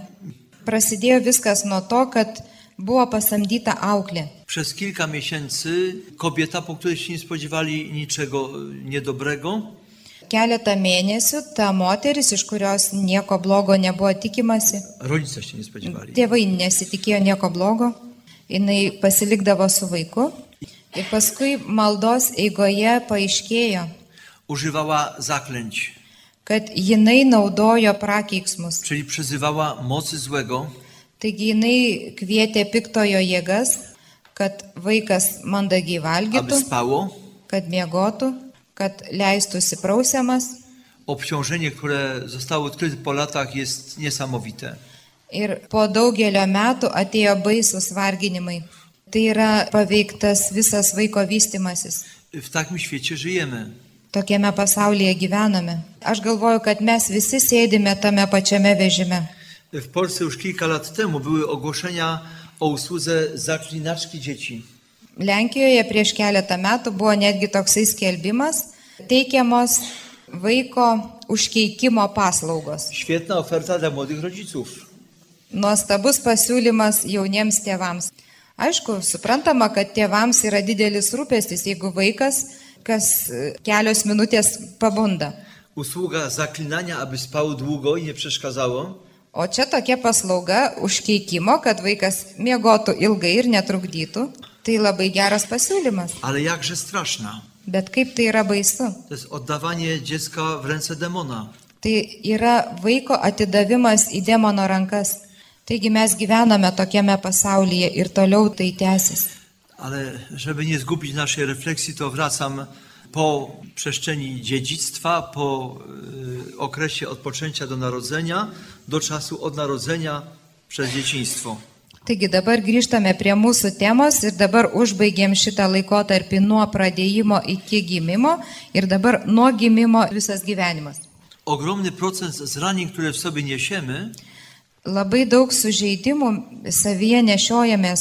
prasidėjo viskas nuo to, kad buvo pasamdyta auklė. przez kilka miesięcy kobieta, po której się nie spodziewali niczego e, niedobrego, Keletą mėnesių ta moteris, iš kurios nieko blogo nebuvo tikimasi, tėvai nesitikėjo nieko blogo, jinai pasilikdavo su vaiku. Ir paskui maldos eigoje paaiškėjo, Używała zaklęć, kad jinai naudojo prakeiksmus. czyli przyzywała mocy złego, Taigi jinai kvietė piktojo jėgas, kad vaikas mandagiai valgytų, spało. kad miegotų, kad leistųsi prausiamas. Obciążenie, które zostało odkryte po latach jest niesamowite. Ir po daugelio metų atėjo baisus varginimai. Tai yra paveiktas visas vaiko vystimasis. W takim świecie żyjemy. Tokiame pasaulyje gyvename. Aš galvoju, kad mes visi sėdime tame pačiame vežime. W Polsce już kilka lat temu były ogłoszenia o usłudze zaklinaczki dzieci. Lenkijoje prieš keletą metų buvo netgi toksai skelbimas, teikiamos vaiko užkeikimo paslaugos. Świetna oferta dla młodych rodziców. Nuostabus pasiūlymas jauniems tėvams. Aišku, suprantama, kad tėvams yra didelis rūpestis, jeigu vaikas kas e, kelios minutės pabunda. Usługa zaklinania, aby spał długo i nie przeszkadzało. O čia tokia paslauga užkeikimo, kad vaikas miegotų ilgai ir netrukdytų. Tai labai geras pasiūlymas. Ale jakże straszna. Bet kaip tai yra baisu? To jest oddawanie dziecka w ręce demona. Tai yra vaiko atidavimas į demono rankas. Taigi mes gyvename tokiame pasaulyje ir toliau tai tęsis. Ale żeby nie zgubić naszej refleksji, to wracam po przestrzeni dziedzictwa, po y, okresie od poczęcia do narodzenia, do czasu od narodzenia przez dzieciństwo. Taigi dabar grįžtame prie mūsų temos ir dabar užbaigėm šitą laikotarpį nuo pradėjimo iki gimimo ir dabar nuo gimimo visas gyvenimas. Ogromny procent zranień, które w sobie niesiemy, Labai daug sužeidimų savyje nešiojamės.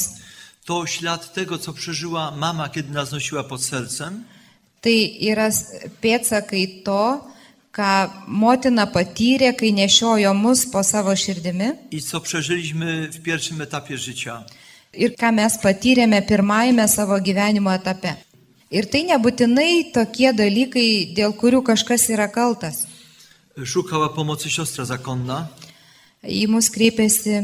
to ślad tego, co przeżyła mama, kiedy nas nosiła pod sercem, Tai yra pėtsakai to, ką motina patyrė, kai nešiojo mus po savo širdimi ir ką mes patyrėme pirmajame savo gyvenimo etape. Ir tai nebūtinai tokie dalykai, dėl kurių kažkas yra kaltas. Szukała pomocy siostra zakonna, Į mus kreipėsi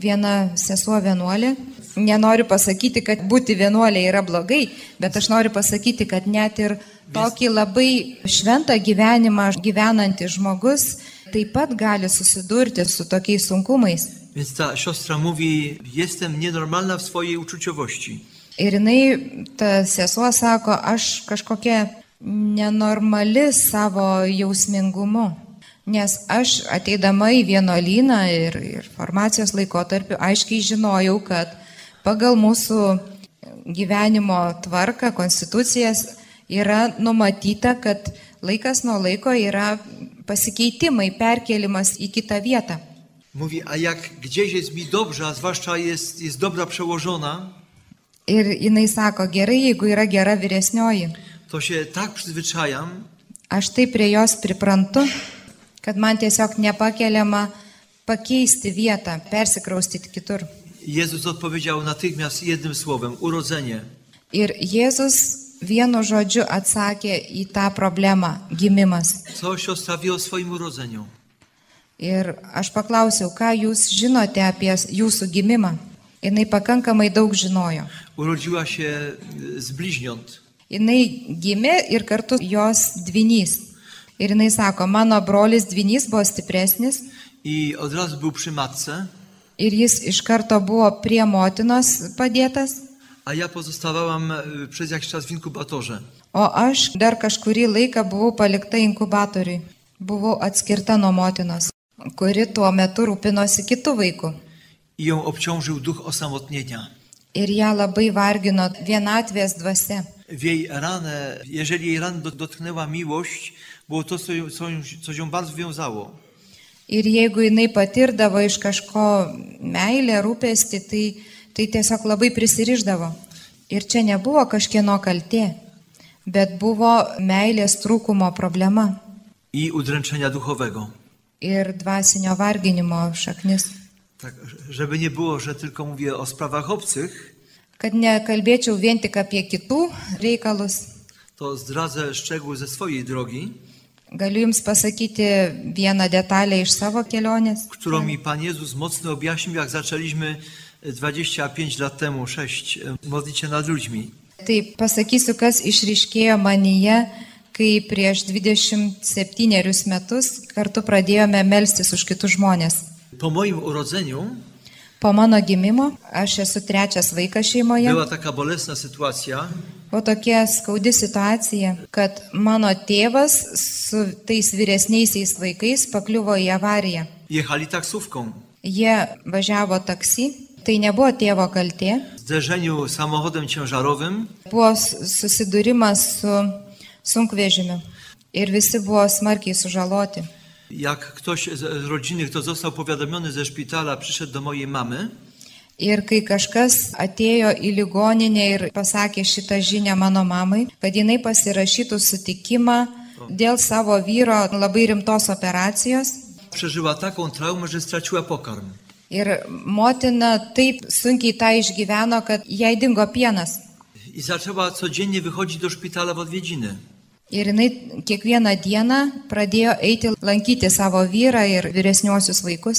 viena sesuo vienuolė. Nenoriu pasakyti, kad būti vienuolė yra blogai, bet aš noriu pasakyti, kad net ir tokį labai šventą gyvenimą gyvenantis žmogus taip pat gali susidurti su tokiais sunkumais. więc ta siostra mówi: Jestem nienormalna w swojej uczuciowości. Ir jinai, ta sesuo sako, aš kažkokia nenormali savo jausmingumu. Nes aš ateidama į vienuolyną ir, ir formacijos laikotarpiu aiškiai žinojau, kad pagal mūsų gyvenimo tvarką, konstitucijas yra numatyta, kad laikas nuo laiko yra pasikeitimai, perkelimas į kitą vietą. Mówi: A jak gdzieś jest mi dobrze, a zwłaszcza jest, jest dobra przełożona, Ir jinai sako, gerai, jeigu yra gera vyresnioji. to się tak przyzwyczajam, Aš taip prie jos priprantu, kad man tiesiog nepakeliama pakeisti vietą, persikraustyti kitur. Jezus odpowiedział natychmiast jednym słowem: urodzenie. Ir Jėzus vienu žodžiu atsakė į tą problemą - gimimas. Co siostra wie o swoim urodzeniu? Ir aš paklausiau, ką jūs žinote apie jūsų gimimą. Jis pakankamai daug žinojo. Urodziła się z bliźniąt. Jis gimė ir kartu jos dvinys. Ir jis sako, mano brolis dvinys buvo stipresnis I od razu był przy matce, ir jis iš karto buvo prie motinos padėtas, a ja pozostawałam y, przez jakiś czas w inkubatorze. o aš dar kažkurį laiką buvau palikta inkubatoriui. Buvau atskirta nuo motinos, kuri tuo metu rūpinosi kitų vaikų. I ją obciążył duch osamotnienia. Ir ją labai vargino vienatvės dvasia. W jej ranę, jeżeli jej ranę do- dotknęła miłość, było to, co, ją- co ją bardzo wiązało. Ir jeigu jinai patirdavo iš kažko meilę, rūpestį, tai, tai tiesiog labai prisiriždavo. Ir čia nebuvo kažkieno kaltė, bet buvo meilės trūkumo problema I udręczenia duchowego. ir dvasinio varginimo šaknis. Tak, żeby nie było, że tylko mówię o sprawach obcych, Kad nekalbėčiau vien tik apie kitų reikalus, to zdradzę szczegóły ze swojej drogi, galiu Jums pasakyti vieną detalę iš savo kelionės, którą mi Pan Jezus mocno objaśnił, jak zaczęliśmy 25 lat temu, 6, modlić się nad ludźmi. Tai pasakysiu, kas išryškėjo manyje, kai prieš 27 metus kartu pradėjome melstis už kitus žmonės. Po moim urodzeniu Po mano gimimo, aš esu trečias vaikas šeimoje, była taka bolesna sytuacja, buvo tokia skaudi situacija, kad mano tėvas su tais vyresniaisiais vaikais pakliuvo į avariją. jechali taksówką. Jie važiavo taksi, tai nebuvo tėvo kaltė, zderzeniu samochodem ciężarowym buvo susidūrimas su sunkvežimiu ir visi buvo smarkiai sužaloti. Jak ktoś z rodziny, kto został powiadomiony ze szpitala, przyszedł do mojej mamy, Ir kai kažkas atėjo į ligoninę ir pasakė šitą žinią mano mamai, kad jinai pasirašytų sutikimą dėl savo vyro labai rimtos operacijos. przeżyła taką traumę, że straciła pokarm. Ir motina taip sunkiai tą išgyveno, kad jai dingo pienas. I zaczęła codziennie wychodzić do szpitala w odwiedziny. Ir jinai kiekvieną dieną pradėjo eiti lankyti savo vyrą ir vyresniuosius vaikus.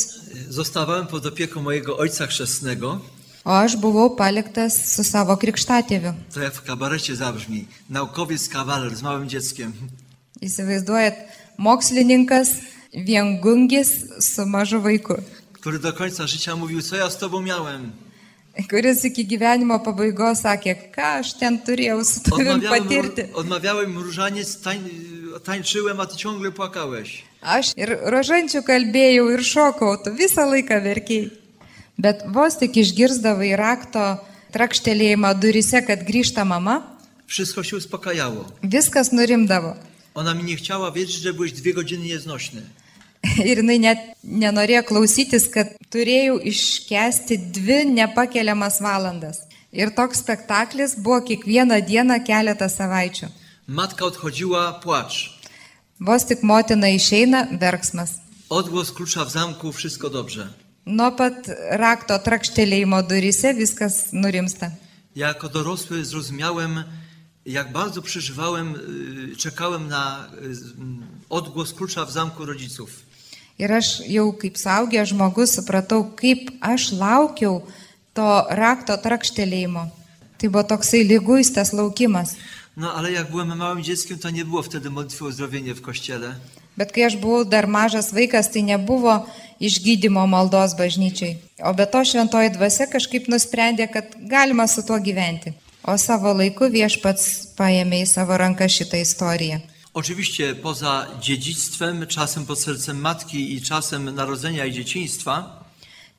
Zostawałem pod opieką mojego ojca chrzestnego. O aš buvau paliktas su savo krikštatėviu. To jak w kabarecie zabrzmi. Naukowiec kawaler z małym dzieckiem. Įsivaizduojat, mokslininkas, viengungis su mažu vaiku. Który do końca życia mówił, co ja z tobą miałem. kuris iki gyvenimo pabaigos sakė, ką aš ten turėjau su tavim Odmawiałem, patirti. odmawiałem różaniec, tań, tańczyłem, a ty ciągle płakałeś. Aš ir rožančių kalbėjau ir šokau, tu visą laiką verkiai. Bet vos tik išgirsdavai rakto trakštelėjimą durise, kad grįžta mama, Wszystko się uspokajało. viskas nurimdavo. Ona mi nie chciała wierzyć, że byłeś dwie godziny nieznośny. Ir jinai net nenorėjo klausytis, kad turėjau iškesti dvi nepakeliamas valandas. Ir toks spektaklis buvo kiekvieną dieną keletą savaičių. Matka odchodziła, płacz. Vos tik motina išeina, verksmas. Odgłos klucza w zamku, wszystko dobrze. Nuo pat rakto trakštelėjimo durise viskas nurimsta. Ja jako dorosły zrozumiałem, jak bardzo przeżywałem, czekałem na odgłos klucza w zamku rodziców. Ir aš jau kaip saugęs žmogus supratau, kaip aš laukiau to rakto trakštelėjimo. Tai buvo toksai lyguistas laukimas. No ale jak byłem małym dzieckiem, to nie było wtedy modlitwy o uzdrowienie w kościele. Bet kai aš buvau dar mažas vaikas, tai nebuvo išgydymo maldos bažnyčiai. O be to šventoji dvasia kažkaip nusprendė, kad galima su tuo gyventi. O savo laiku viešpats paėmė į savo ranką šitą istoriją. Oczywiście poza dziedzictwem, czasem pod sercem matki i czasem narodzenia i dzieciństwa,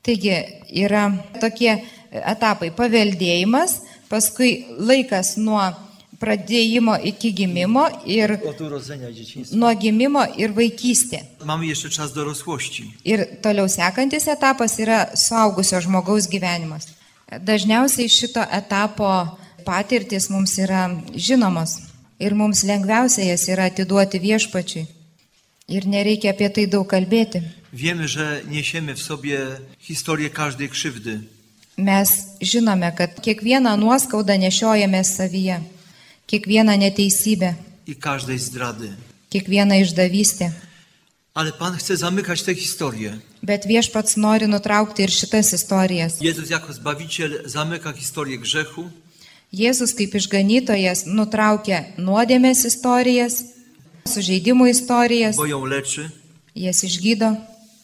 Taigi yra tokie etapai - paveldėjimas, paskui laikas nuo pradėjimo iki gimimo ir od urodzenia i dzieciństwa, nuo gimimo ir vaikystė. mamy jeszcze czas dorosłości. Ir toliau sekantis etapas yra suaugusio žmogaus gyvenimas. Dažniausiai šito etapo patirtis mums yra žinomos ir mums lengviausia jas yra atiduoti viešpačiui. Ir nereikia apie tai daug kalbėti. Wiemy, że niesiemy w sobie historię każdej krzywdy. Mes žinome, kad kiekvieną nuoskaudą nešiojame savyje. Kiekvieną neteisybę, i każdej zdrady. kiekvieną išdavystę. Ale Pan chce zamykać tę historię. Bet viešpats nori nutraukti ir šitas istorijas. Jezus jako Zbawiciel zamyka historię grzechu, Jėzus kaip išganytojas nutraukia nuodėmės istorijas, sužeidimų istorijas, bo ją leczy, jas išgydo,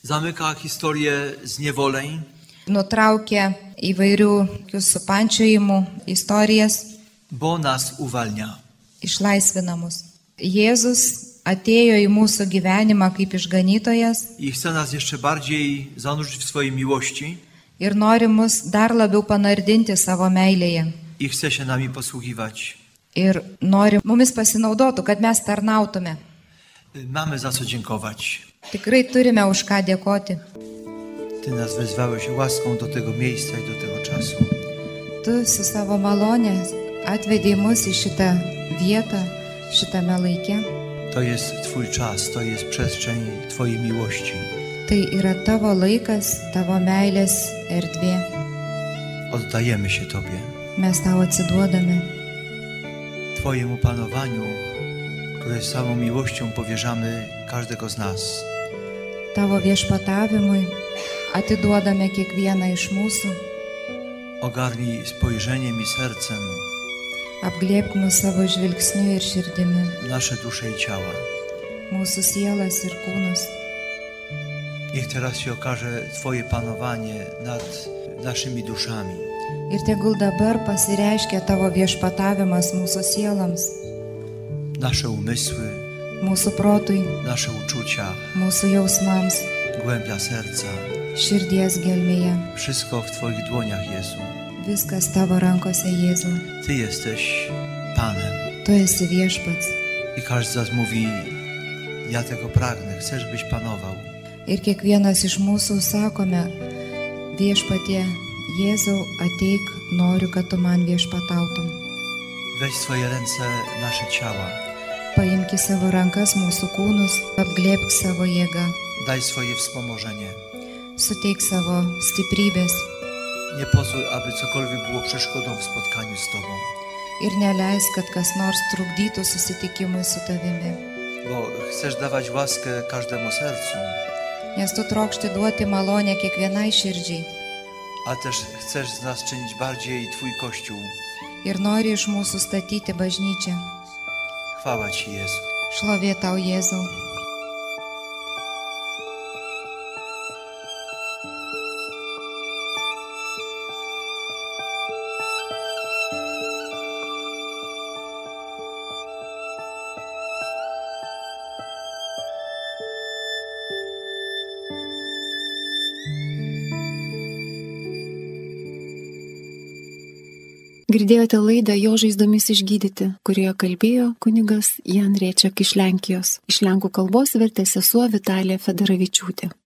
zamyka historię zniewoleń, nutraukia įvairių tokių supančiojimų istorijas, bo nas uwalnia. išlaisvina mus. Jėzus atėjo į mūsų gyvenimą kaip išganytojas I chce nas jeszcze bardziej zanurzyć w swojej miłości ir nori mus dar labiau panardinti savo meilėje. i chce się nami posługiwać. Ir nori mumis pasinaudotų, kad mes tarnautume. Mamy za co dziękować. Tikrai turime už ką dėkoti. Ty nas wezwałeś łaską do tego miejsca i do tego czasu. Tu su savo malonė atvedėjai mus į šitą vietą, šitame laike. To jest Twój czas, to jest przestrzeń Twojej miłości. Tai yra tavo laikas, tavo meilės erdvė. Oddajemy się Tobie, Mes tau atsiduodame. Twojemu panowaniu, które z samą miłością powierzamy każdego z nas. Tavo viešpatavimui atiduodame kiekvieną iš mūsų. Ogarnij spojrzeniem i sercem Apglėpk mus savo žvilgsniu ir širdimi, nasze dusze i ciała. mūsų sielas ir kūnus. Niech teraz się okaże Twoje panowanie nad naszymi duszami. Ir tegul dabar pasireiškia tavo viešpatavimas mūsų sieloms, Nasze umysły, mūsų protui, nasze uczucia, mūsų jausmams, głębia serca. širdies gelmėje. Wszystko w Twoich dłoniach, Jezu. Viskas tavo rankose, Jėzau. Ty jesteś Panem. Tu esi viešpats. I każdy mówi, ja tego pragnę, chcę, żebyś panował. Ir kiekvienas iš mūsų sakome, viešpatie, Jėzau, ateik, noriu, kad tu man viešpatautum. Weź swoje ręce nasze ciała, Paimk į savo rankas mūsų kūnus, apglėbk savo jėgą, daj swoje wspomożenie. suteik savo stiprybės Nie pozwól, aby cokolwiek było przeszkodą w spotkaniu z Tobą, ir neleis, kad kas nors trukdytų susitikimui su tavimi. bo chcesz dawać łaskę każdemu sercu, Nes tu trokšti duoti malonę kiekvienai širdžiai a też chcesz z nas czynić bardziej Twój Kościół. ir nori iš mūsų statyti bažnyčią. Chwała Ci, Jezu. Šlovė tau, Jėzau. Girdėjote laidą Jo žaizdomis išgydyti, kurioje kalbėjo kunigas Jan Riečiak iš Lenkijos. Iš lenkų kalbos vertė sesuo Vitalija Federavičiūtė.